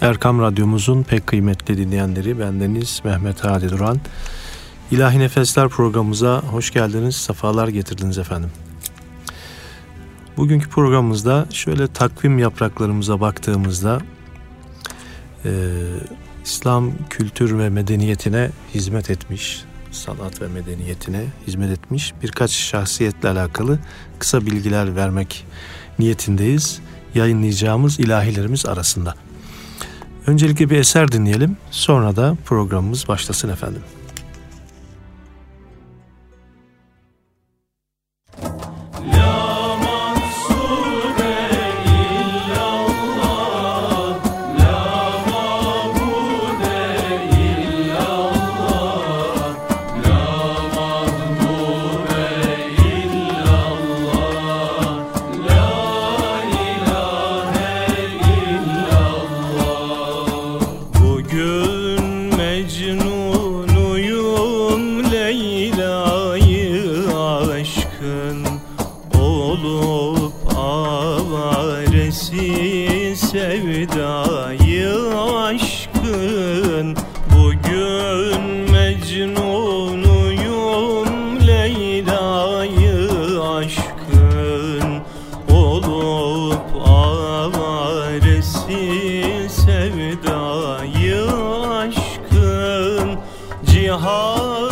Erkam Radyomuzun pek kıymetli dinleyenleri bendeniz Mehmet Hadi Duran. İlahi Nefesler programımıza hoş geldiniz, sefalar getirdiniz efendim. Bugünkü programımızda şöyle takvim yapraklarımıza baktığımızda e, İslam kültür ve medeniyetine hizmet etmiş, sanat ve medeniyetine hizmet etmiş birkaç şahsiyetle alakalı kısa bilgiler vermek niyetindeyiz. Yayınlayacağımız ilahilerimiz arasında. Öncelikle bir eser dinleyelim, sonra da programımız başlasın efendim. Heart.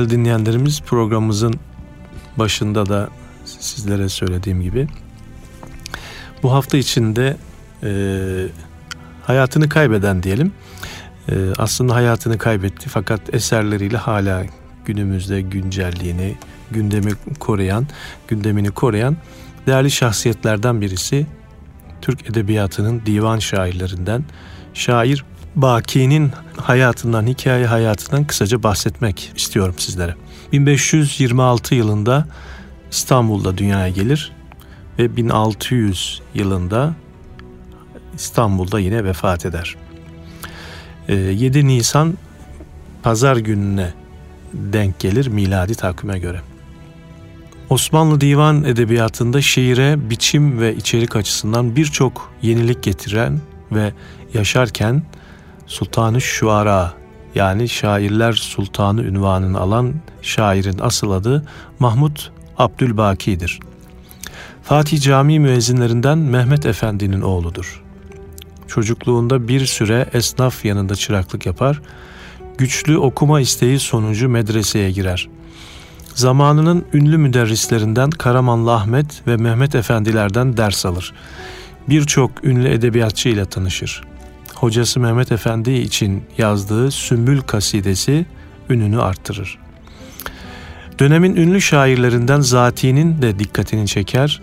değerli dinleyenlerimiz programımızın başında da sizlere söylediğim gibi bu hafta içinde e, hayatını kaybeden diyelim e, aslında hayatını kaybetti fakat eserleriyle hala günümüzde güncelliğini gündemi koruyan gündemini koruyan değerli şahsiyetlerden birisi Türk edebiyatının divan şairlerinden şair Baki'nin hayatından, hikaye hayatından kısaca bahsetmek istiyorum sizlere. 1526 yılında İstanbul'da dünyaya gelir ve 1600 yılında İstanbul'da yine vefat eder. 7 ee, Nisan pazar gününe denk gelir miladi takvime göre. Osmanlı divan edebiyatında şiire biçim ve içerik açısından birçok yenilik getiren ve yaşarken Sultanı Şuara yani şairler sultanı ünvanını alan şairin asıl adı Mahmut Abdülbaki'dir. Fatih Camii müezzinlerinden Mehmet Efendi'nin oğludur. Çocukluğunda bir süre esnaf yanında çıraklık yapar, güçlü okuma isteği sonucu medreseye girer. Zamanının ünlü müderrislerinden Karamanlı Ahmet ve Mehmet Efendilerden ders alır. Birçok ünlü edebiyatçı ile tanışır. Hocası Mehmet Efendi için yazdığı Sümbül kasidesi ününü arttırır. Dönemin ünlü şairlerinden Zati'nin de dikkatini çeker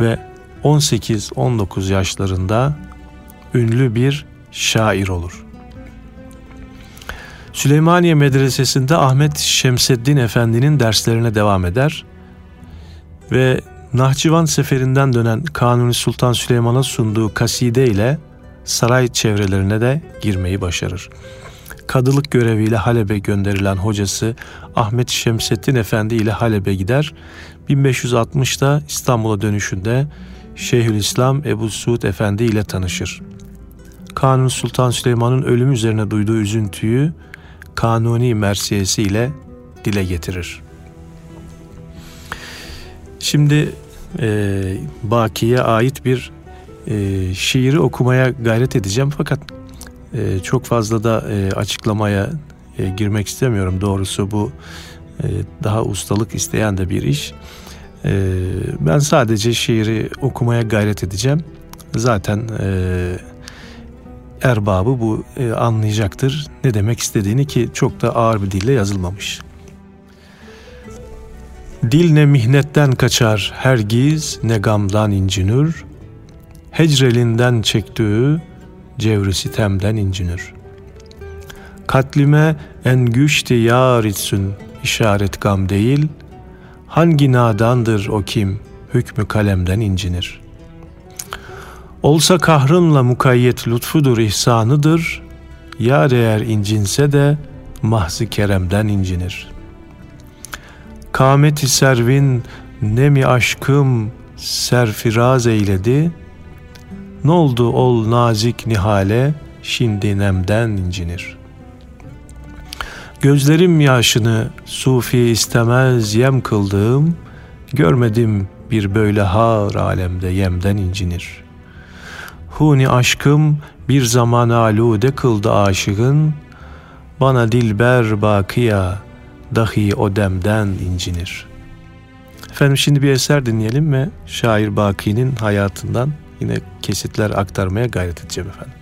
ve 18-19 yaşlarında ünlü bir şair olur. Süleymaniye Medresesi'nde Ahmet Şemseddin Efendi'nin derslerine devam eder ve Nahçıvan seferinden dönen Kanuni Sultan Süleyman'a sunduğu kaside ile saray çevrelerine de girmeyi başarır. Kadılık göreviyle Halep'e gönderilen hocası Ahmet Şemseddin Efendi ile Halep'e gider. 1560'da İstanbul'a dönüşünde Şeyhülislam Ebu Suud Efendi ile tanışır. Kanuni Sultan Süleyman'ın ölümü üzerine duyduğu üzüntüyü Kanuni Mersiyesi ile dile getirir. Şimdi e, Baki'ye ait bir e, şiiri okumaya gayret edeceğim fakat e, çok fazla da e, açıklamaya e, girmek istemiyorum. Doğrusu bu e, daha ustalık isteyen de bir iş. E, ben sadece şiiri okumaya gayret edeceğim. Zaten e, erbabı bu e, anlayacaktır ne demek istediğini ki çok da ağır bir dille yazılmamış. Dil ne mihnetten kaçar her giz ne gamdan incinür. Hecrelinden çektiği cevri sitemden incinir. Katlime en güçti yar itsün işaret gam değil, hangi nadandır o kim hükmü kalemden incinir. Olsa kahrınla mukayyet lütfudur ihsanıdır, yar eğer incinse de mahzi keremden incinir. Kameti servin nemi aşkım serfiraz eyledi, ne oldu ol nazik nihale, şimdi nemden incinir. Gözlerim yaşını sufi istemez yem kıldığım, görmedim bir böyle har alemde yemden incinir. Huni aşkım bir zaman alude kıldı aşığın, bana dilber bakıya dahi o demden incinir. Efendim şimdi bir eser dinleyelim ve şair Baki'nin hayatından yine kesitler aktarmaya gayret edeceğim efendim.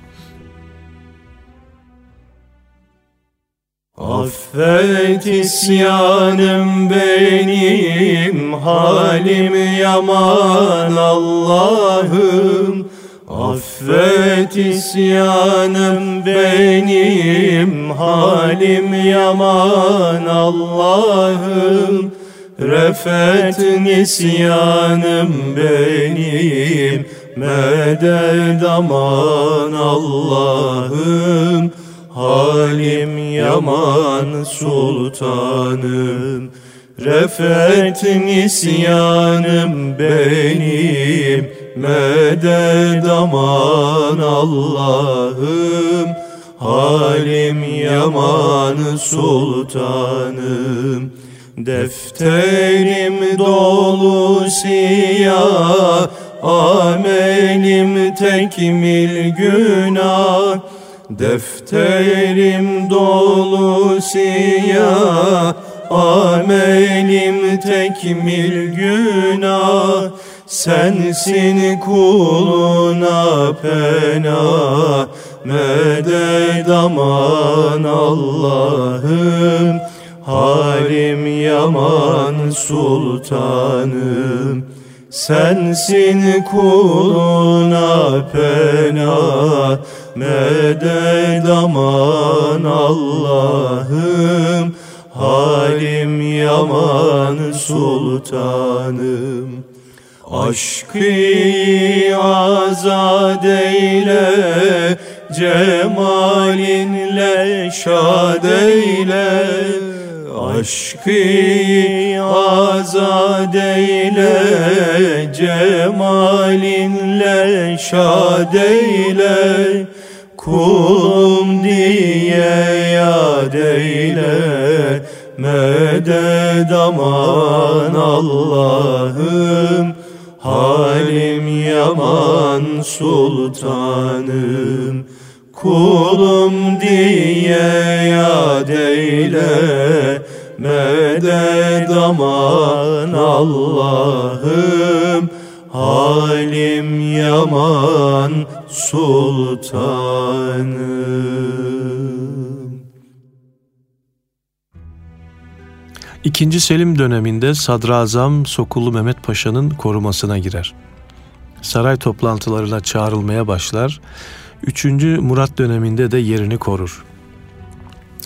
Affet isyanım benim, halim yaman Allah'ım. Affet isyanım benim, halim yaman Allah'ım. Refet nisyanım benim, Medet aman Allah'ım Halim yaman sultanım. Refet nisyanım benim Medet aman Allah'ım Halim yaman sultanım. Defterim dolu siyah Amelim tekmil günah Defterim dolu siyah. Amelim tekmil günah Sensin kuluna pena. Medet aman Allah'ım Halim yaman sultanım Sensin kuluna pena Medet aman Allah'ım. Halim yaman sultanım. Aşkı azad eyle Cemalinle şad eyle Aşkı azad eyle Cemalinle şad eyle. Kulum diye yad eyle Medet aman Allah'ım. Halim yaman sultanım. Kulum diye yad eyle Medet aman Allah'ım Halim yaman sultanım İkinci Selim döneminde Sadrazam Sokullu Mehmet Paşa'nın korumasına girer. Saray toplantılarına çağrılmaya başlar. Üçüncü Murat döneminde de yerini korur.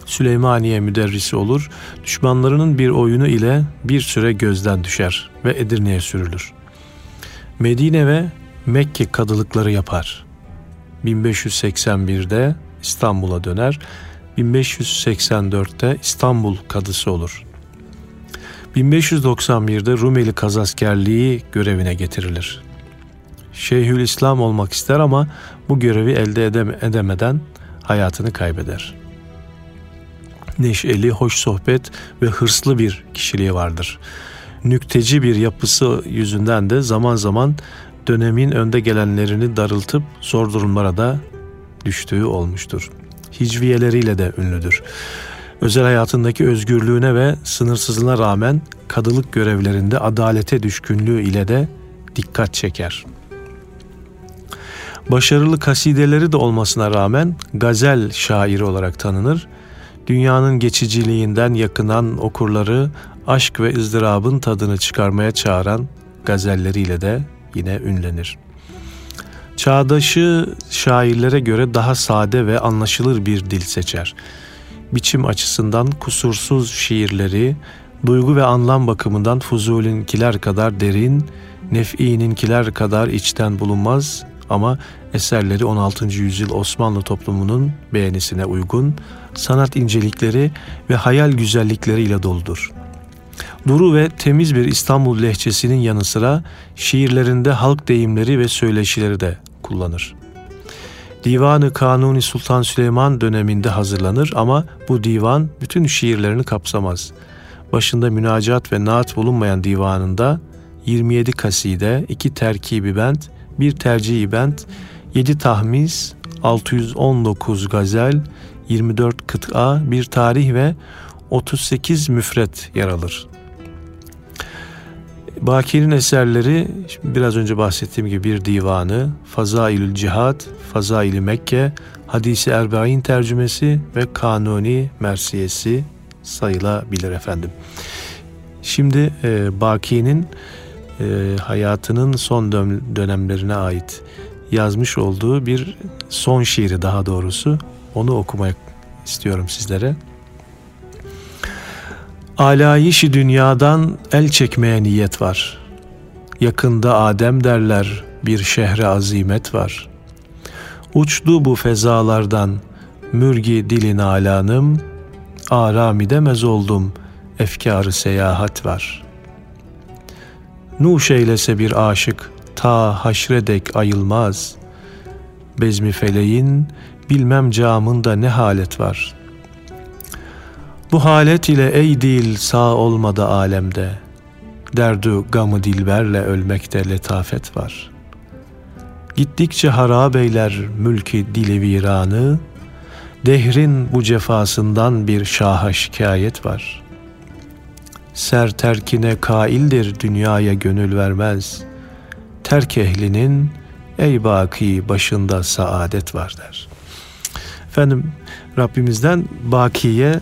Süleymaniye müderrisi olur, düşmanlarının bir oyunu ile bir süre gözden düşer ve Edirne'ye sürülür. Medine ve Mekke kadılıkları yapar. 1581'de İstanbul'a döner, 1584'te İstanbul kadısı olur. 1591'de Rumeli kazaskerliği görevine getirilir. Şeyhülislam olmak ister ama bu görevi elde edemeden hayatını kaybeder. Neşeli, hoş sohbet ve hırslı bir kişiliği vardır. Nükteci bir yapısı yüzünden de zaman zaman dönemin önde gelenlerini darıltıp zor durumlara da düştüğü olmuştur. Hicviyeleriyle de ünlüdür. Özel hayatındaki özgürlüğüne ve sınırsızlığına rağmen kadılık görevlerinde adalete düşkünlüğü ile de dikkat çeker. Başarılı kasideleri de olmasına rağmen gazel şairi olarak tanınır. Dünyanın geçiciliğinden yakınan okurları aşk ve ızdırabın tadını çıkarmaya çağıran gazelleriyle de yine ünlenir. Çağdaşı şairlere göre daha sade ve anlaşılır bir dil seçer. Biçim açısından kusursuz şiirleri, duygu ve anlam bakımından Fuzuli'ninkiler kadar derin, Nef'i'ninkiler kadar içten bulunmaz ama eserleri 16. yüzyıl Osmanlı toplumunun beğenisine uygun, sanat incelikleri ve hayal güzellikleriyle doludur. Duru ve temiz bir İstanbul lehçesinin yanı sıra şiirlerinde halk deyimleri ve söyleşileri de kullanır. Divanı Kanuni Sultan Süleyman döneminde hazırlanır ama bu divan bütün şiirlerini kapsamaz. Başında münacat ve naat bulunmayan divanında 27 kaside, 2 terkibi bent, 1 tercihi bent, 7 tahmiz, 619 gazel, 24 kıta, bir tarih ve 38 müfret yer alır. Baki'nin eserleri biraz önce bahsettiğim gibi bir divanı, Fazailül Cihad, Fazailü Mekke, Hadisi Erbain tercümesi ve Kanuni Mersiyesi sayılabilir efendim. Şimdi e, Baki'nin e, hayatının son dönemlerine ait yazmış olduğu bir son şiiri daha doğrusu onu okumak istiyorum sizlere. Alayişi dünyadan el çekmeye niyet var. Yakında Adem derler bir şehre azimet var. Uçtu bu fezalardan mürgi dilin alanım, aram demez oldum efkarı seyahat var. Nuş eylese bir aşık ta haşredek ayılmaz. Bezmi feleğin bilmem camında ne halet var. Bu halet ile ey dil sağ olmadı alemde. Derdu gamı dilberle ölmekte letafet var. Gittikçe harab eyler mülki dili viranı, Dehrin bu cefasından bir şaha şikayet var. Ser terkine kaildir dünyaya gönül vermez. Terk ehlinin ey baki başında saadet var der. Efendim Rabbimizden bakiye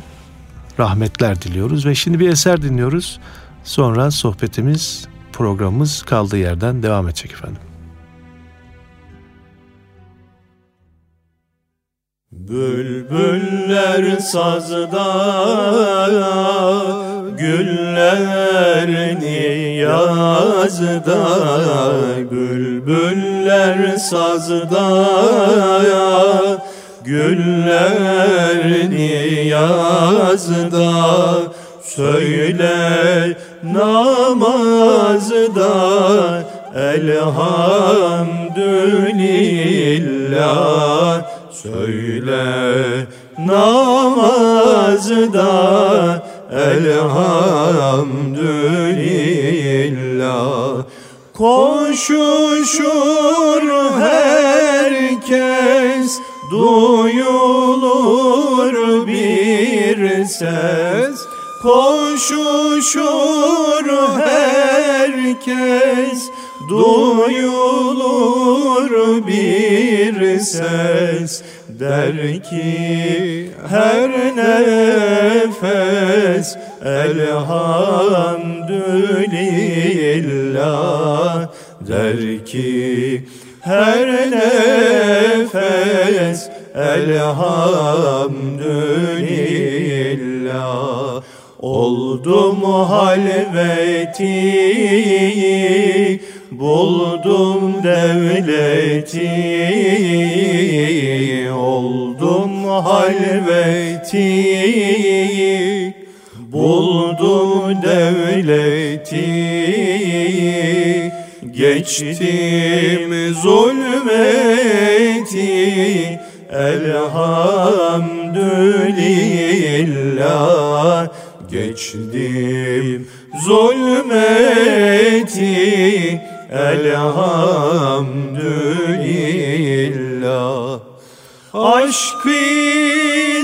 rahmetler diliyoruz ve şimdi bir eser dinliyoruz. Sonra sohbetimiz, programımız kaldığı yerden devam edecek efendim. Bülbüller sazda Güller niyazda Bülbüller sazda. Güller niyazda Söyle namazda. Elhamdülillah Söyle namazda Elhamdülillah. Koşuşur herkes Duyulur bir ses. Koşuşur herkes Duyulur bir ses Der ki her nefes Elhamdülillah. Der ki her nefes Elhamdülillah. Oldum halveti Buldum devleti Oldum halveti. Buldum devleti Geçtim zulmeti. Elhamdülillah Geçtim zulmeti Elhamdülillah Aşkı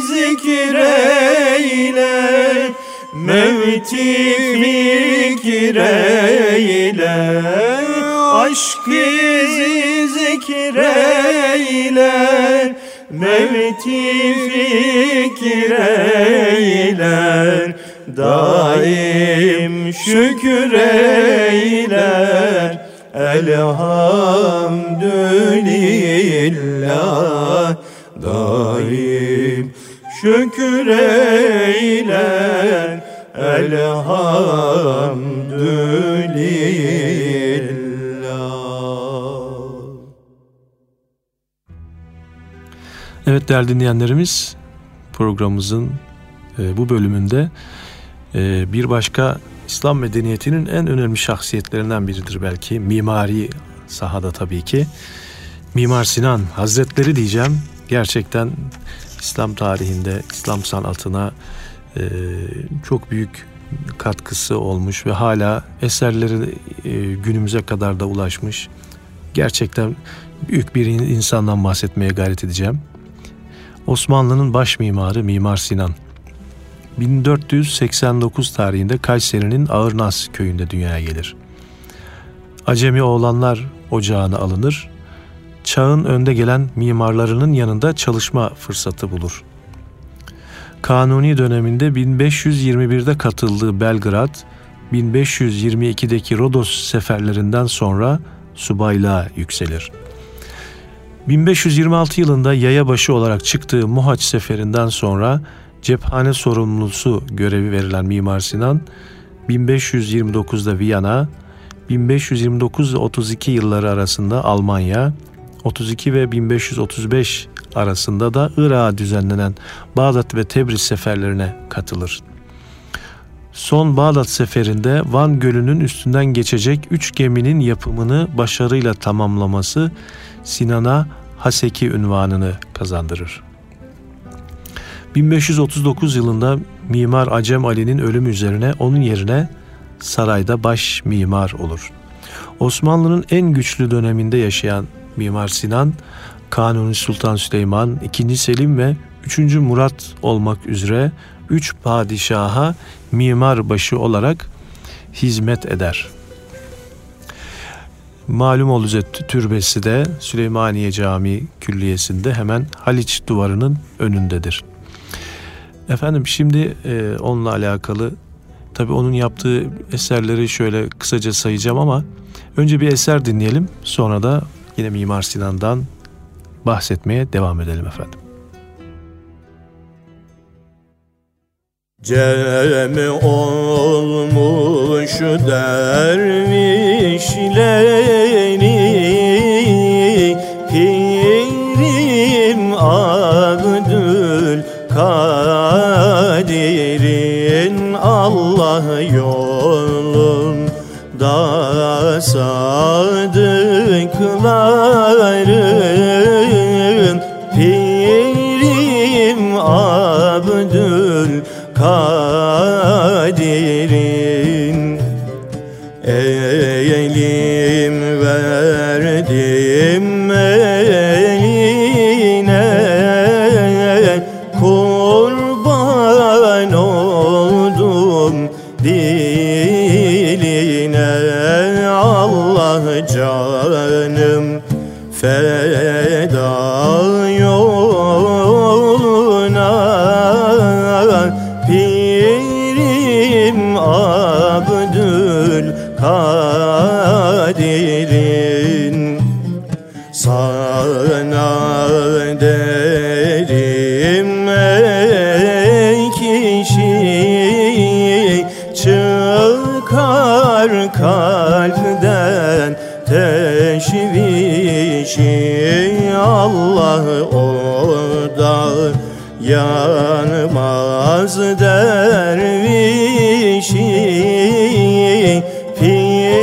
zikreyle Mevti fikreyle Aşkı zikreyle Mevti fikreyle Daim şükreyler Elhamdülillah Daim şükreyler Elhamdülillah Evet değerli dinleyenlerimiz programımızın e, bu bölümünde e, bir başka İslam medeniyetinin en önemli şahsiyetlerinden biridir belki. Mimari sahada tabii ki. Mimar Sinan Hazretleri diyeceğim. Gerçekten İslam tarihinde, İslam sanatına e, çok büyük katkısı olmuş ve hala eserleri e, günümüze kadar da ulaşmış. Gerçekten büyük bir insandan bahsetmeye gayret edeceğim. Osmanlı'nın baş mimarı Mimar Sinan. 1489 tarihinde Kayseri'nin Ağırnaz köyünde dünyaya gelir. Acemi oğlanlar ocağına alınır. Çağın önde gelen mimarlarının yanında çalışma fırsatı bulur. Kanuni döneminde 1521'de katıldığı Belgrad, 1522'deki Rodos seferlerinden sonra subaylığa yükselir. 1526 yılında yayabaşı olarak çıktığı Muhaç seferinden sonra cephane sorumlusu görevi verilen Mimar Sinan 1529'da Viyana, 1529 32 yılları arasında Almanya, 32 ve 1535 arasında da Irak'a düzenlenen Bağdat ve Tebriz seferlerine katılır. Son Bağdat seferinde Van Gölü'nün üstünden geçecek üç geminin yapımını başarıyla tamamlaması Sinan'a Haseki ünvanını kazandırır. 1539 yılında Mimar Acem Ali'nin ölümü üzerine onun yerine sarayda baş mimar olur. Osmanlı'nın en güçlü döneminde yaşayan Mimar Sinan, Kanuni Sultan Süleyman, II. Selim ve 3. Murat olmak üzere 3 padişaha mimar başı olarak hizmet eder. Malum Oluzet Türbesi de Süleymaniye Camii Külliyesi'nde hemen Haliç duvarının önündedir. Efendim şimdi e, onunla alakalı tabii onun yaptığı eserleri şöyle kısaca sayacağım ama önce bir eser dinleyelim sonra da yine Mimar Sinan'dan bahsetmeye devam edelim efendim. Cem olmuş dervişleri Kadir'in Allah yolunda sadıkların Pirim Abdül canım feda Allah orada yanmaz dervişi Pirim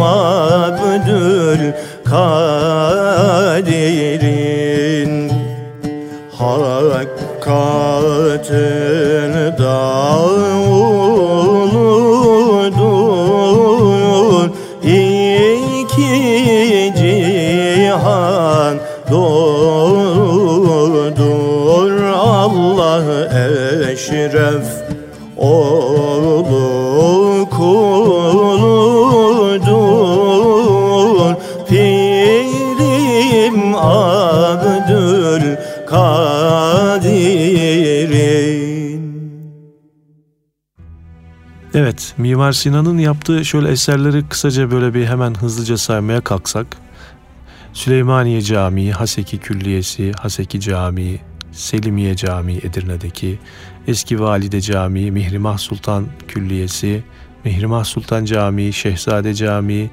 Abdül Kadir'in. Hakikatında Evet, Mimar Sinan'ın yaptığı şöyle eserleri kısaca böyle bir hemen hızlıca saymaya kalksak. Süleymaniye Camii, Haseki Külliyesi, Haseki Camii, Selimiye Camii Edirne'deki, Eski Valide Camii, Mihrimah Sultan Külliyesi, Mihrimah Sultan Camii, Şehzade Camii,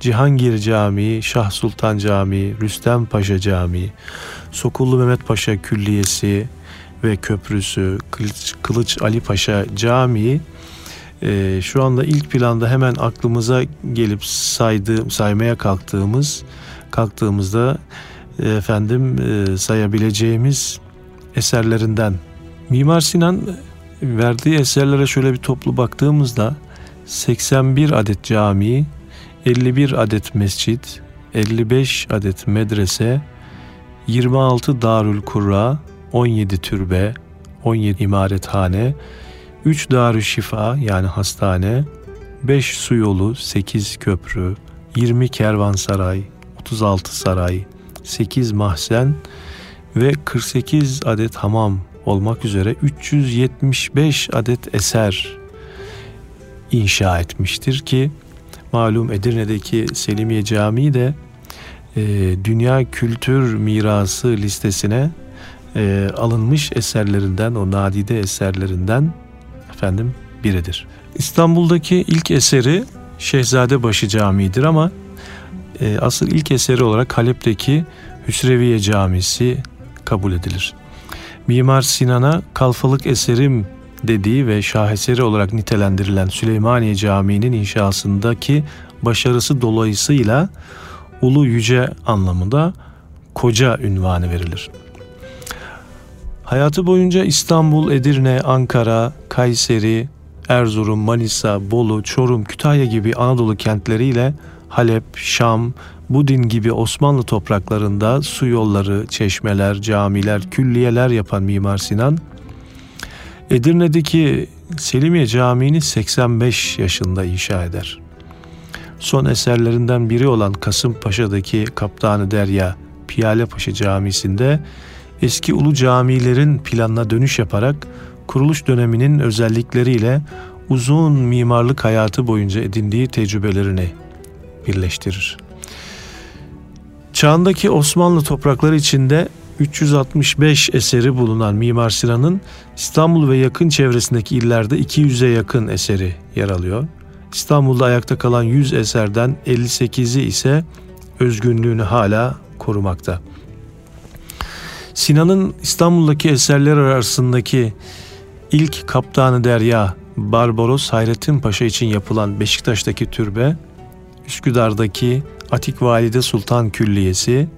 Cihangir Camii, Şah Sultan Camii, Rüstem Paşa Camii, Sokullu Mehmet Paşa Külliyesi ve Köprüsü, Kılıç, Kılıç Ali Paşa Camii e, şu anda ilk planda hemen aklımıza gelip saydı, saymaya kalktığımız kalktığımızda e, efendim e, sayabileceğimiz eserlerinden. Mimar Sinan verdiği eserlere şöyle bir toplu baktığımızda 81 adet cami, 51 adet mescit, 55 adet medrese, 26 darül kurra, 17 türbe, 17 imarethane, 3 darü şifa yani hastane, 5 su yolu, 8 köprü, 20 kervansaray, 36 saray, 8 mahzen ve 48 adet hamam olmak üzere 375 adet eser inşa etmiştir ki malum Edirne'deki Selimiye Camii de e, Dünya Kültür Mirası listesine e, alınmış eserlerinden, o nadide eserlerinden efendim biridir. İstanbul'daki ilk eseri Şehzadebaşı Camii'dir ama e, asıl ilk eseri olarak Halep'teki Hüsreviye Camisi kabul edilir. Mimar Sinan'a kalfalık eserim dediği ve şaheseri olarak nitelendirilen Süleymaniye Camii'nin inşasındaki başarısı dolayısıyla ulu yüce anlamında koca ünvanı verilir. Hayatı boyunca İstanbul, Edirne, Ankara, Kayseri, Erzurum, Manisa, Bolu, Çorum, Kütahya gibi Anadolu kentleriyle Halep, Şam, Budin gibi Osmanlı topraklarında su yolları, çeşmeler, camiler, külliyeler yapan Mimar Sinan, Edirne'deki Selimiye Camii'ni 85 yaşında inşa eder. Son eserlerinden biri olan Kasımpaşa'daki Kaptanı Derya Piyalepaşa Camisi'nde eski ulu camilerin planına dönüş yaparak kuruluş döneminin özellikleriyle uzun mimarlık hayatı boyunca edindiği tecrübelerini birleştirir. Çağındaki Osmanlı toprakları içinde 365 eseri bulunan Mimar Sinan'ın İstanbul ve yakın çevresindeki illerde 200'e yakın eseri yer alıyor. İstanbul'da ayakta kalan 100 eserden 58'i ise özgünlüğünü hala korumakta. Sinan'ın İstanbul'daki eserler arasındaki ilk Kaptanı Derya Barbaros Hayrettin Paşa için yapılan Beşiktaş'taki türbe, Üsküdar'daki Atik Valide Sultan Külliyesi,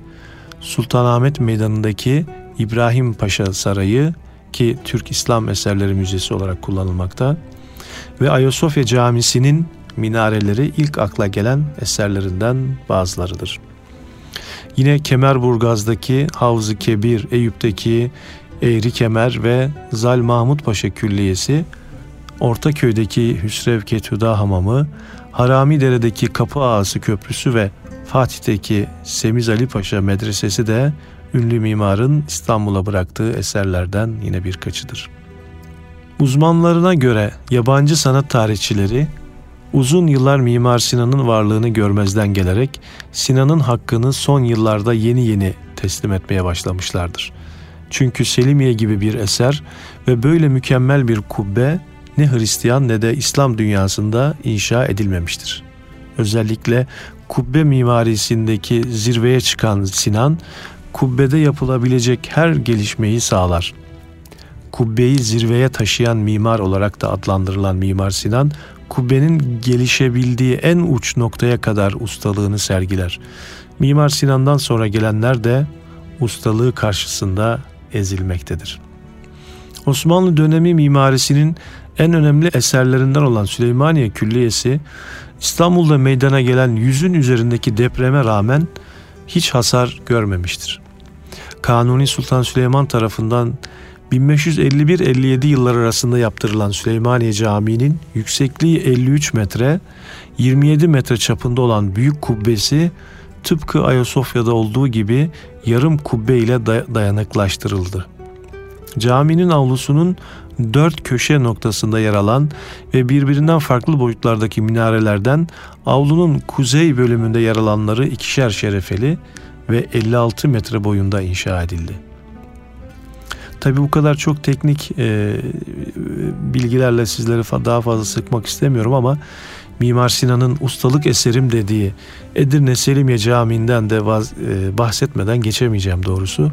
Sultanahmet Meydanı'ndaki İbrahim Paşa Sarayı ki Türk İslam Eserleri Müzesi olarak kullanılmakta ve Ayasofya Camisi'nin minareleri ilk akla gelen eserlerinden bazılarıdır. Yine Kemerburgaz'daki Havz-ı Kebir, Eyüp'teki Eğri Kemer ve Zal Mahmut Paşa Külliyesi, Ortaköy'deki Hüsrev Ketüda Hamamı, Haramidere'deki Kapı Ağası Köprüsü ve Fatih'teki Semiz Ali Paşa Medresesi de ünlü mimarın İstanbul'a bıraktığı eserlerden yine birkaçıdır. Uzmanlarına göre yabancı sanat tarihçileri uzun yıllar Mimar Sinan'ın varlığını görmezden gelerek Sinan'ın hakkını son yıllarda yeni yeni teslim etmeye başlamışlardır. Çünkü Selimiye gibi bir eser ve böyle mükemmel bir kubbe ne Hristiyan ne de İslam dünyasında inşa edilmemiştir. Özellikle kubbe mimarisindeki zirveye çıkan Sinan, kubbede yapılabilecek her gelişmeyi sağlar. Kubbeyi zirveye taşıyan mimar olarak da adlandırılan Mimar Sinan, kubbenin gelişebildiği en uç noktaya kadar ustalığını sergiler. Mimar Sinan'dan sonra gelenler de ustalığı karşısında ezilmektedir. Osmanlı dönemi mimarisinin en önemli eserlerinden olan Süleymaniye Külliyesi, İstanbul'da meydana gelen yüzün üzerindeki depreme rağmen hiç hasar görmemiştir. Kanuni Sultan Süleyman tarafından 1551-57 yıllar arasında yaptırılan Süleymaniye Camii'nin yüksekliği 53 metre, 27 metre çapında olan büyük kubbesi tıpkı Ayasofya'da olduğu gibi yarım kubbe ile dayanıklaştırıldı. Caminin avlusunun dört köşe noktasında yer alan ve birbirinden farklı boyutlardaki minarelerden avlunun kuzey bölümünde yer alanları ikişer şerefeli ve 56 metre boyunda inşa edildi. Tabi bu kadar çok teknik e, bilgilerle sizleri daha fazla sıkmak istemiyorum ama Mimar Sinan'ın ustalık eserim dediği Edirne Selimiye Camii'nden de vaz, e, bahsetmeden geçemeyeceğim doğrusu.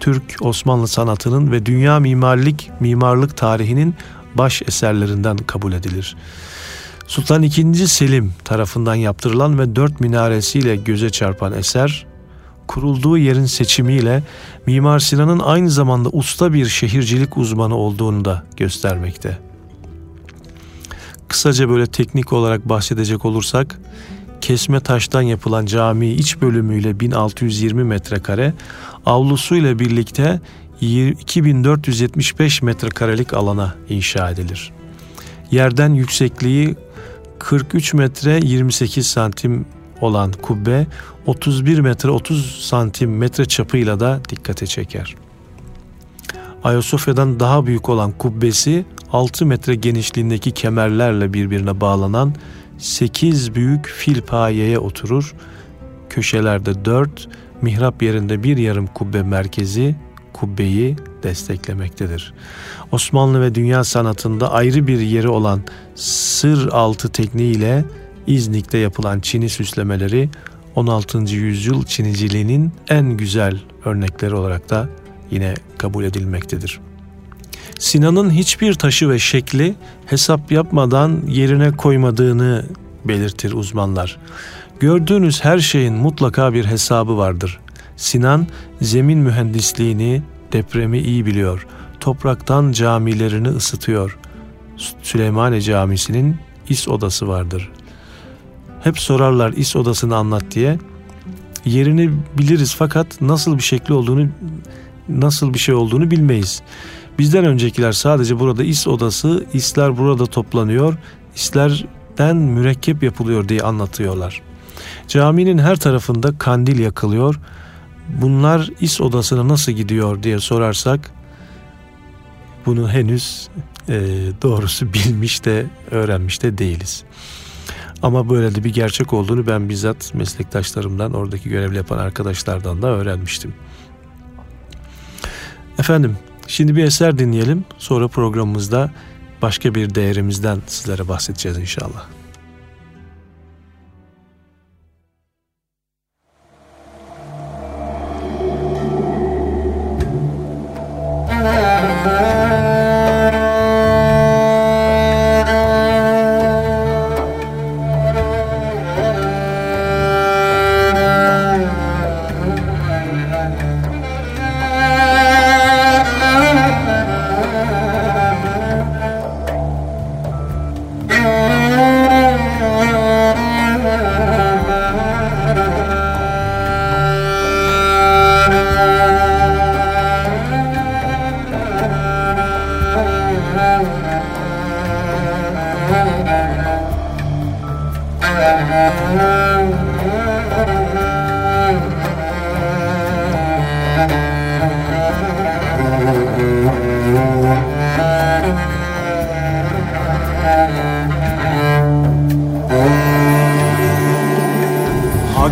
Türk Osmanlı sanatının ve dünya mimarlık mimarlık tarihinin baş eserlerinden kabul edilir. Sultan II. Selim tarafından yaptırılan ve dört minaresiyle göze çarpan eser, kurulduğu yerin seçimiyle Mimar Sinan'ın aynı zamanda usta bir şehircilik uzmanı olduğunu da göstermekte. Kısaca böyle teknik olarak bahsedecek olursak, kesme taştan yapılan cami iç bölümüyle 1620 metrekare, avlusuyla birlikte 2475 metrekarelik alana inşa edilir. Yerden yüksekliği 43 metre 28 santim olan kubbe 31 metre 30 santim metre çapıyla da dikkate çeker. Ayasofya'dan daha büyük olan kubbesi 6 metre genişliğindeki kemerlerle birbirine bağlanan 8 büyük fil payeye oturur. Köşelerde 4, mihrap yerinde bir yarım kubbe merkezi kubbeyi desteklemektedir. Osmanlı ve dünya sanatında ayrı bir yeri olan sır altı tekniğiyle İznik'te yapılan çini süslemeleri 16. yüzyıl çiniciliğinin en güzel örnekleri olarak da yine kabul edilmektedir. Sinan'ın hiçbir taşı ve şekli hesap yapmadan yerine koymadığını belirtir uzmanlar. Gördüğünüz her şeyin mutlaka bir hesabı vardır. Sinan zemin mühendisliğini, depremi iyi biliyor. Topraktan camilerini ısıtıyor. Süleymaniye Camisi'nin is odası vardır. Hep sorarlar is odasını anlat diye. Yerini biliriz fakat nasıl bir şekli olduğunu nasıl bir şey olduğunu bilmeyiz. Bizden öncekiler sadece burada is odası, isler burada toplanıyor, islerden mürekkep yapılıyor diye anlatıyorlar. Caminin her tarafında kandil yakılıyor. Bunlar is odasına nasıl gidiyor diye sorarsak bunu henüz e, doğrusu bilmiş de öğrenmiş de değiliz. Ama böyle de bir gerçek olduğunu ben bizzat meslektaşlarımdan, oradaki görevli yapan arkadaşlardan da öğrenmiştim. Efendim şimdi bir eser dinleyelim. Sonra programımızda başka bir değerimizden sizlere bahsedeceğiz inşallah.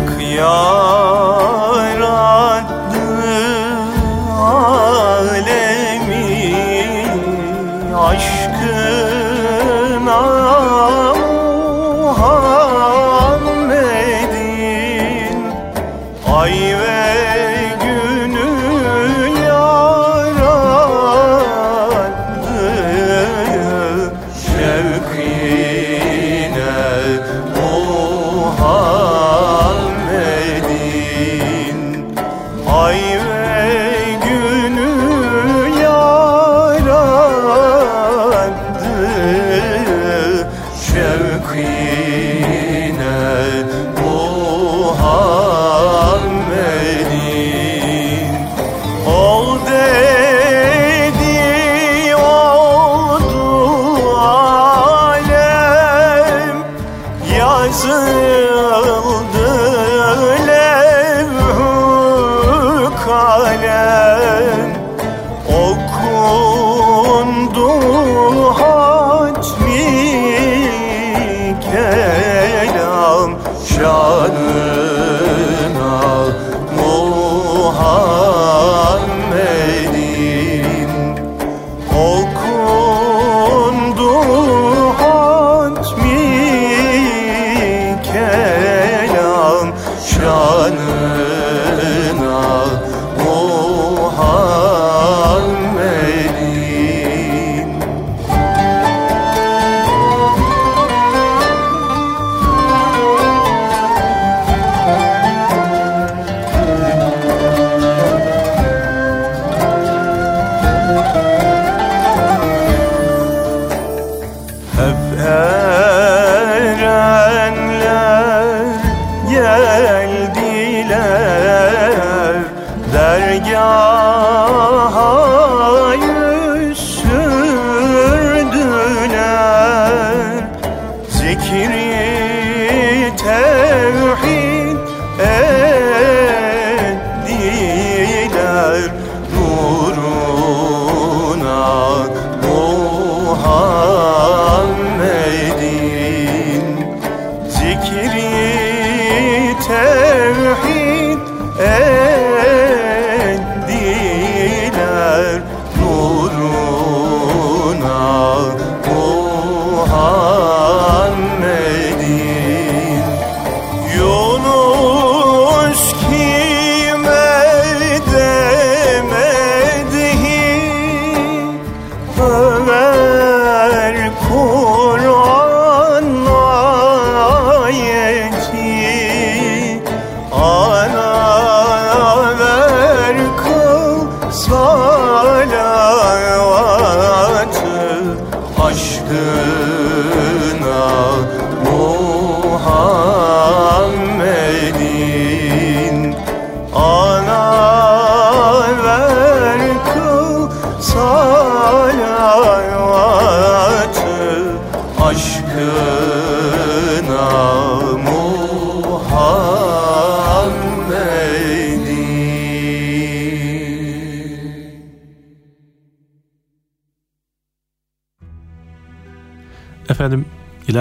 Efendim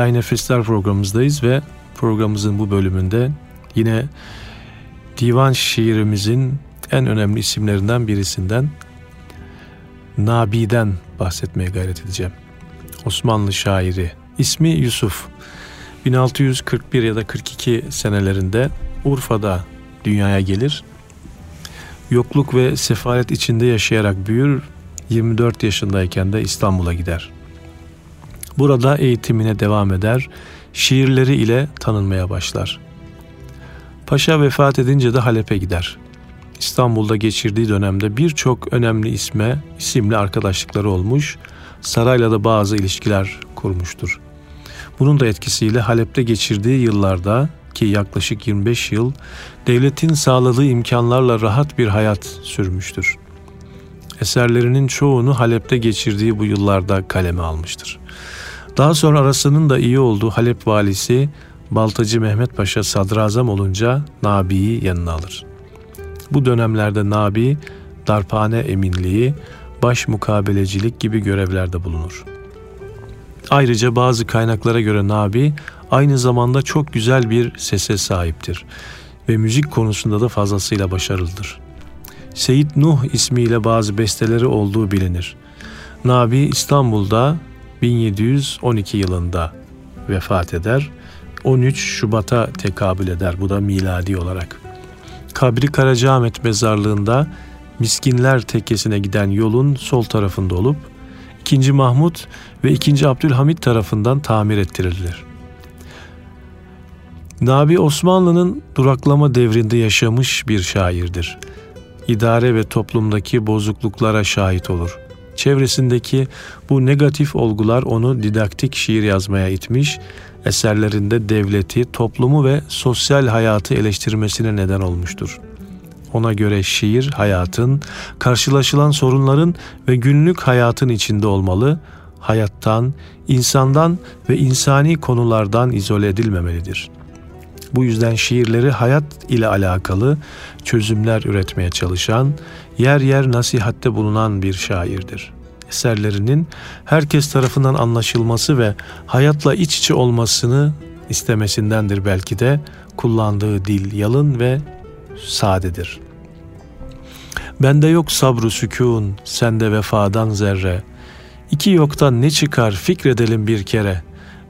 İlahi Nefesler programımızdayız ve programımızın bu bölümünde yine divan şiirimizin en önemli isimlerinden birisinden Nabi'den bahsetmeye gayret edeceğim. Osmanlı şairi. İsmi Yusuf. 1641 ya da 42 senelerinde Urfa'da dünyaya gelir. Yokluk ve sefalet içinde yaşayarak büyür. 24 yaşındayken de İstanbul'a gider. Burada eğitimine devam eder. Şiirleri ile tanınmaya başlar. Paşa vefat edince de Halep'e gider. İstanbul'da geçirdiği dönemde birçok önemli isme, isimli arkadaşlıkları olmuş, sarayla da bazı ilişkiler kurmuştur. Bunun da etkisiyle Halep'te geçirdiği yıllarda ki yaklaşık 25 yıl devletin sağladığı imkanlarla rahat bir hayat sürmüştür. Eserlerinin çoğunu Halep'te geçirdiği bu yıllarda kaleme almıştır. Daha sonra arasının da iyi olduğu Halep valisi Baltacı Mehmet Paşa sadrazam olunca Nabi'yi yanına alır. Bu dönemlerde Nabi, darphane eminliği, baş mukabelecilik gibi görevlerde bulunur. Ayrıca bazı kaynaklara göre Nabi aynı zamanda çok güzel bir sese sahiptir ve müzik konusunda da fazlasıyla başarılıdır. Seyit Nuh ismiyle bazı besteleri olduğu bilinir. Nabi İstanbul'da 1712 yılında vefat eder. 13 Şubat'a tekabül eder bu da miladi olarak. Kabri Karacaahmet mezarlığında Miskinler Tekkesi'ne giden yolun sol tarafında olup 2. Mahmut ve 2. Abdülhamit tarafından tamir ettirilir. Nabi Osmanlı'nın duraklama devrinde yaşamış bir şairdir. İdare ve toplumdaki bozukluklara şahit olur. Çevresindeki bu negatif olgular onu didaktik şiir yazmaya itmiş, eserlerinde devleti, toplumu ve sosyal hayatı eleştirmesine neden olmuştur. Ona göre şiir hayatın, karşılaşılan sorunların ve günlük hayatın içinde olmalı, hayattan, insandan ve insani konulardan izole edilmemelidir. Bu yüzden şiirleri hayat ile alakalı çözümler üretmeye çalışan, yer yer nasihatte bulunan bir şairdir. Eserlerinin herkes tarafından anlaşılması ve hayatla iç içe olmasını istemesindendir belki de kullandığı dil yalın ve sadedir. Bende yok sabru sükun, sende vefadan zerre. İki yoktan ne çıkar fikredelim bir kere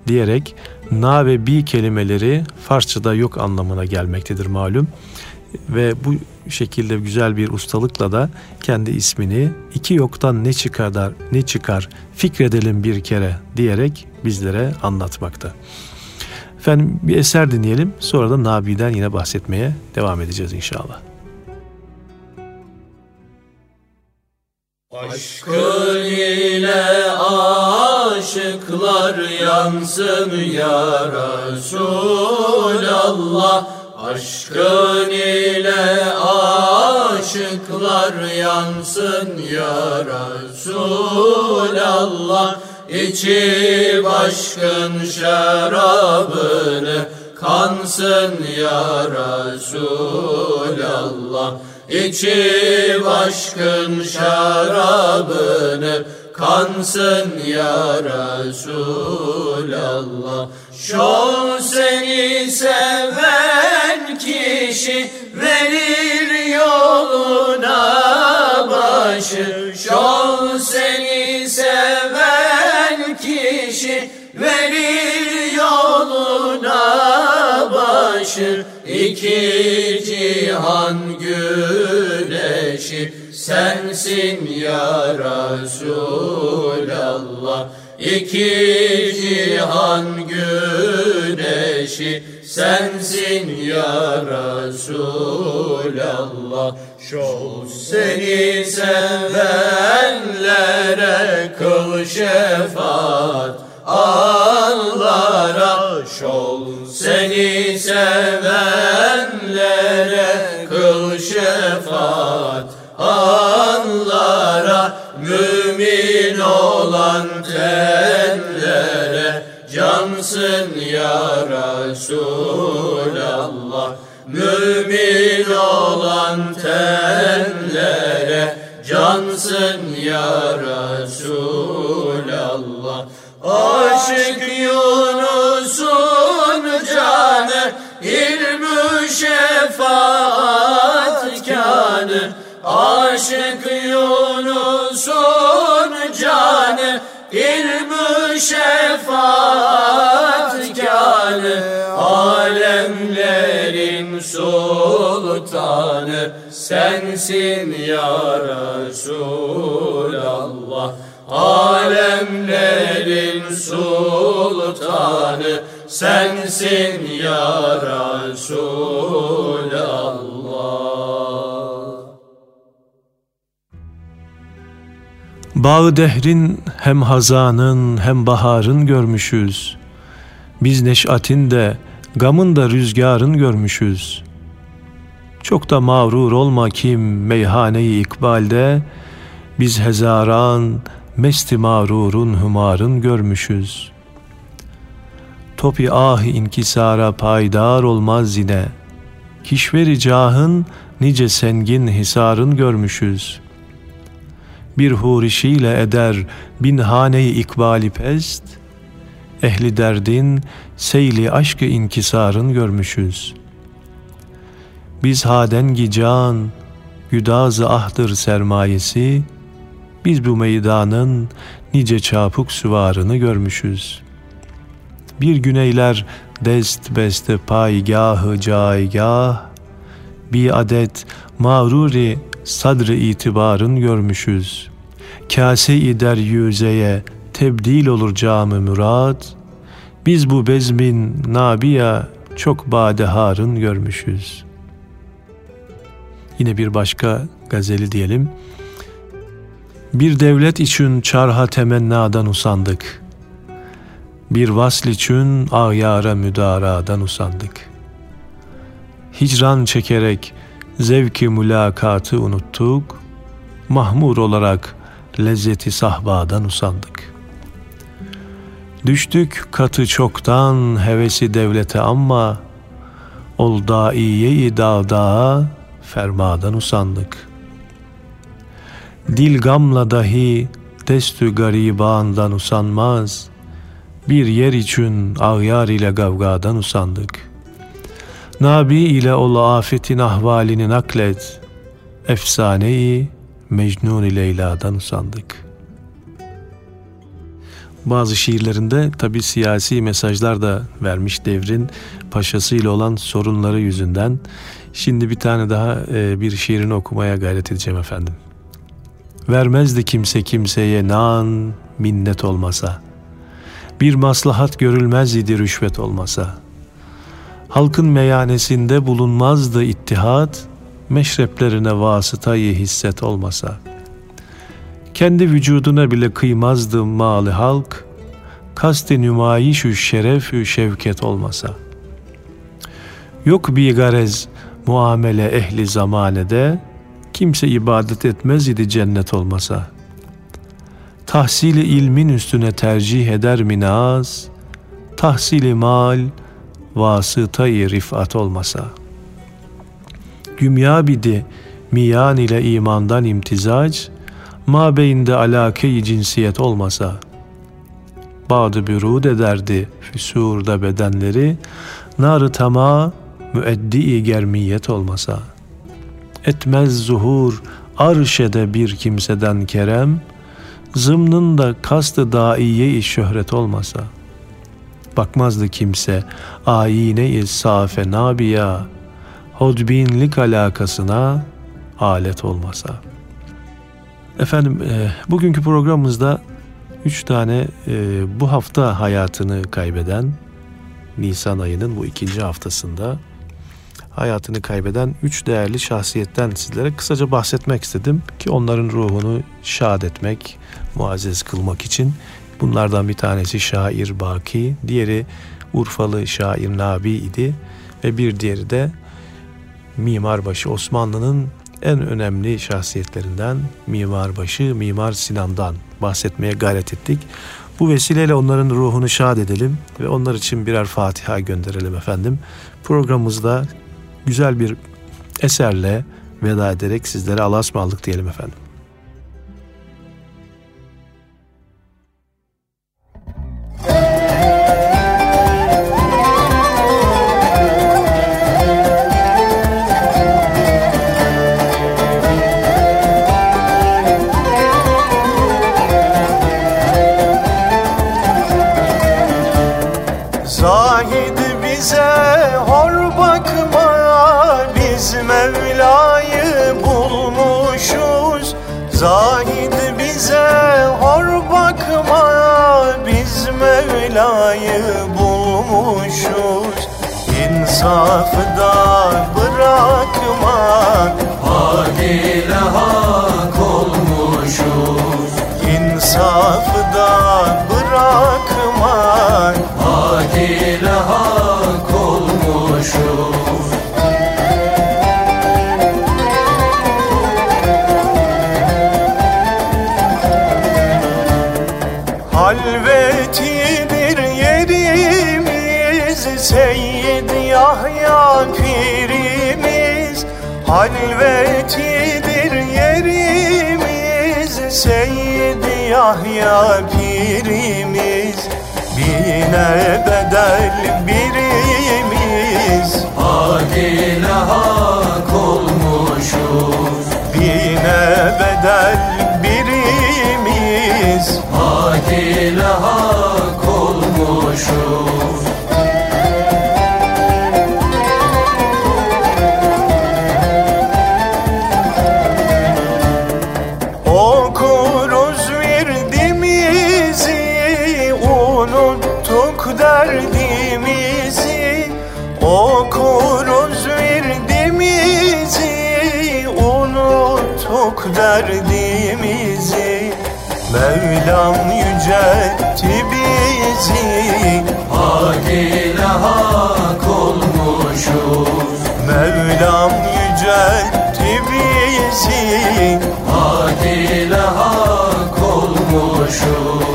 diyerek na ve bi kelimeleri Farsçada yok anlamına gelmektedir malum. Ve bu şekilde güzel bir ustalıkla da kendi ismini iki yoktan ne çıkar ne çıkar fikredelim bir kere diyerek bizlere anlatmakta. Efendim bir eser dinleyelim sonra da Nabi'den yine bahsetmeye devam edeceğiz inşallah. Aşkın ile aşıklar yansın ya Resulallah. Aşkın ile aşıklar yansın ya Resulallah. İçi başkın şarabını kansın ya Resulallah İçi başkın şarabını kansın ya Resulallah. Şol seni seven kişi verir yoluna başı. Şol seni seven kişi verir başı İki cihan güneşi. Sensin ya Resulallah. İki cihan güneşi. Sensin ya Resulallah. Şol seni sevenlere kıl şefaat. Anlara şol seni sevenlere adamsın ya Resulallah. Mümin olan tenlere cansın ya Resulallah. Aşık Yunus'un canı ilmü şefaat kanı Aşık Yunus'un canı ilmü şefaat sultanı sensin ya Resulallah. Alemlerin sultanı sensin ya Resulallah. Bağı dehrin hem hazanın hem baharın görmüşüz. Biz neşatin de gamın da rüzgarın görmüşüz. Çok da mağrur olma kim meyhaneyi ikbalde, biz hezaran mesti mağrurun hümarın görmüşüz. Topi ahi inkisara paydar olmaz yine, kişveri cahın nice sengin hisarın görmüşüz. Bir hurişiyle eder bin haneyi ikbali pest, ehli derdin seyli aşkı inkisarın görmüşüz. Biz hadengi can, güdazı ahdır sermayesi, biz bu meydanın nice çapuk süvarını görmüşüz. Bir güneyler dest beste paygahı caygah, bir adet mağruri sadrı itibarın görmüşüz. Kase-i deryüzeye tebdil olur camı murad, biz bu bezmin nabiya çok badeharın görmüşüz. Yine bir başka gazeli diyelim. Bir devlet için çarha temennadan usandık. Bir vasl için ağyara müdaradan usandık. Hicran çekerek zevki mülakatı unuttuk. Mahmur olarak lezzeti sahbadan usandık. Düştük katı çoktan hevesi devlete ama ol daiye-i dağdağa fermadan usandık. Dil gamla dahi destü garibandan usanmaz. Bir yer için ağyar ile gavgadan usandık. Nabi ile ol afetin ahvalini naklet. Efsaneyi Mecnun Leyla'dan usandık. Bazı şiirlerinde tabi siyasi mesajlar da vermiş devrin paşasıyla olan sorunları yüzünden. Şimdi bir tane daha e, bir şiirini okumaya gayret edeceğim efendim. Vermezdi kimse kimseye nan minnet olmasa. Bir maslahat görülmez idi rüşvet olmasa. Halkın meyanesinde bulunmazdı ittihat, meşreplerine vasıtayı hisset olmasa. Kendi vücuduna bile kıymazdı mali halk, kasti nümayişü şerefü şevket olmasa. Yok bir garez muamele ehli zamanede, kimse ibadet etmez idi cennet olmasa. Tahsili ilmin üstüne tercih eder minaz, tahsili mal, vasıtayı rifat olmasa. Gümya bidi miyan ile imandan imtizac, ma beyinde alake cinsiyet olmasa. Badı bürud ederdi füsurda bedenleri, nar tama müeddi germiyet olmasa. Etmez zuhur arşede bir kimseden kerem, zımnında kastı daiye-i şöhret olmasa. Bakmazdı kimse ayine-i safe nabiya, hodbinlik alakasına alet olmasa. Efendim e, bugünkü programımızda üç tane e, bu hafta hayatını kaybeden Nisan ayının bu ikinci haftasında hayatını kaybeden üç değerli şahsiyetten sizlere kısaca bahsetmek istedim ki onların ruhunu şad etmek, muazzez kılmak için. Bunlardan bir tanesi şair Baki, diğeri Urfalı şair Nabi idi ve bir diğeri de Mimarbaşı Osmanlı'nın en önemli şahsiyetlerinden Mimarbaşı Mimar Sinan'dan bahsetmeye gayret ettik. Bu vesileyle onların ruhunu şad edelim ve onlar için birer Fatiha gönderelim efendim. Programımızda güzel bir eserle veda ederek sizlere Allah'a ısmarladık diyelim efendim. şahit bize hor bakma Biz Mevla'yı bulmuşuz. Zahid bize hor bakma Biz Mevla'yı bulmuşuz. İnsafda bırakma Hak ile hak olmuşuz. İnsafda Yahya pirimiz Bine bedel birimiz. Hak ile hak olmuşuz Bine bedel birimiz. Hak ile hak olmuşuz derdimizi Mevlam yüceltti bizi. Hak ile hak olmuşuz. Mevlam yüceltti bizi. Hak ile hak olmuşuz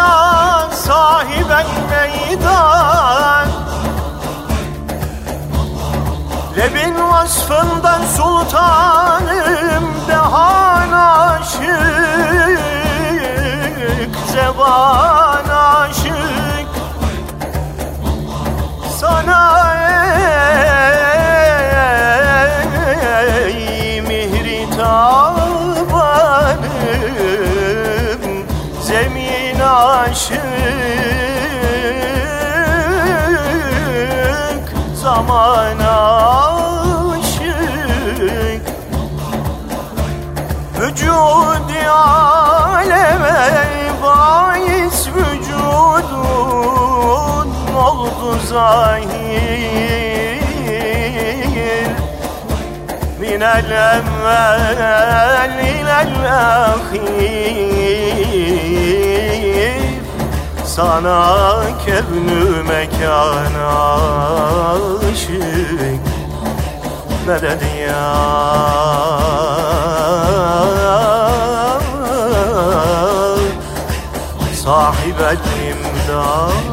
Ya sahiben meydan. Lebin vasfından sultanım Dehan aşık Zeban aşık. Sana ey الأول إلى الأخير Sana kevnü mekan aşık Medet ya Sahibet imdad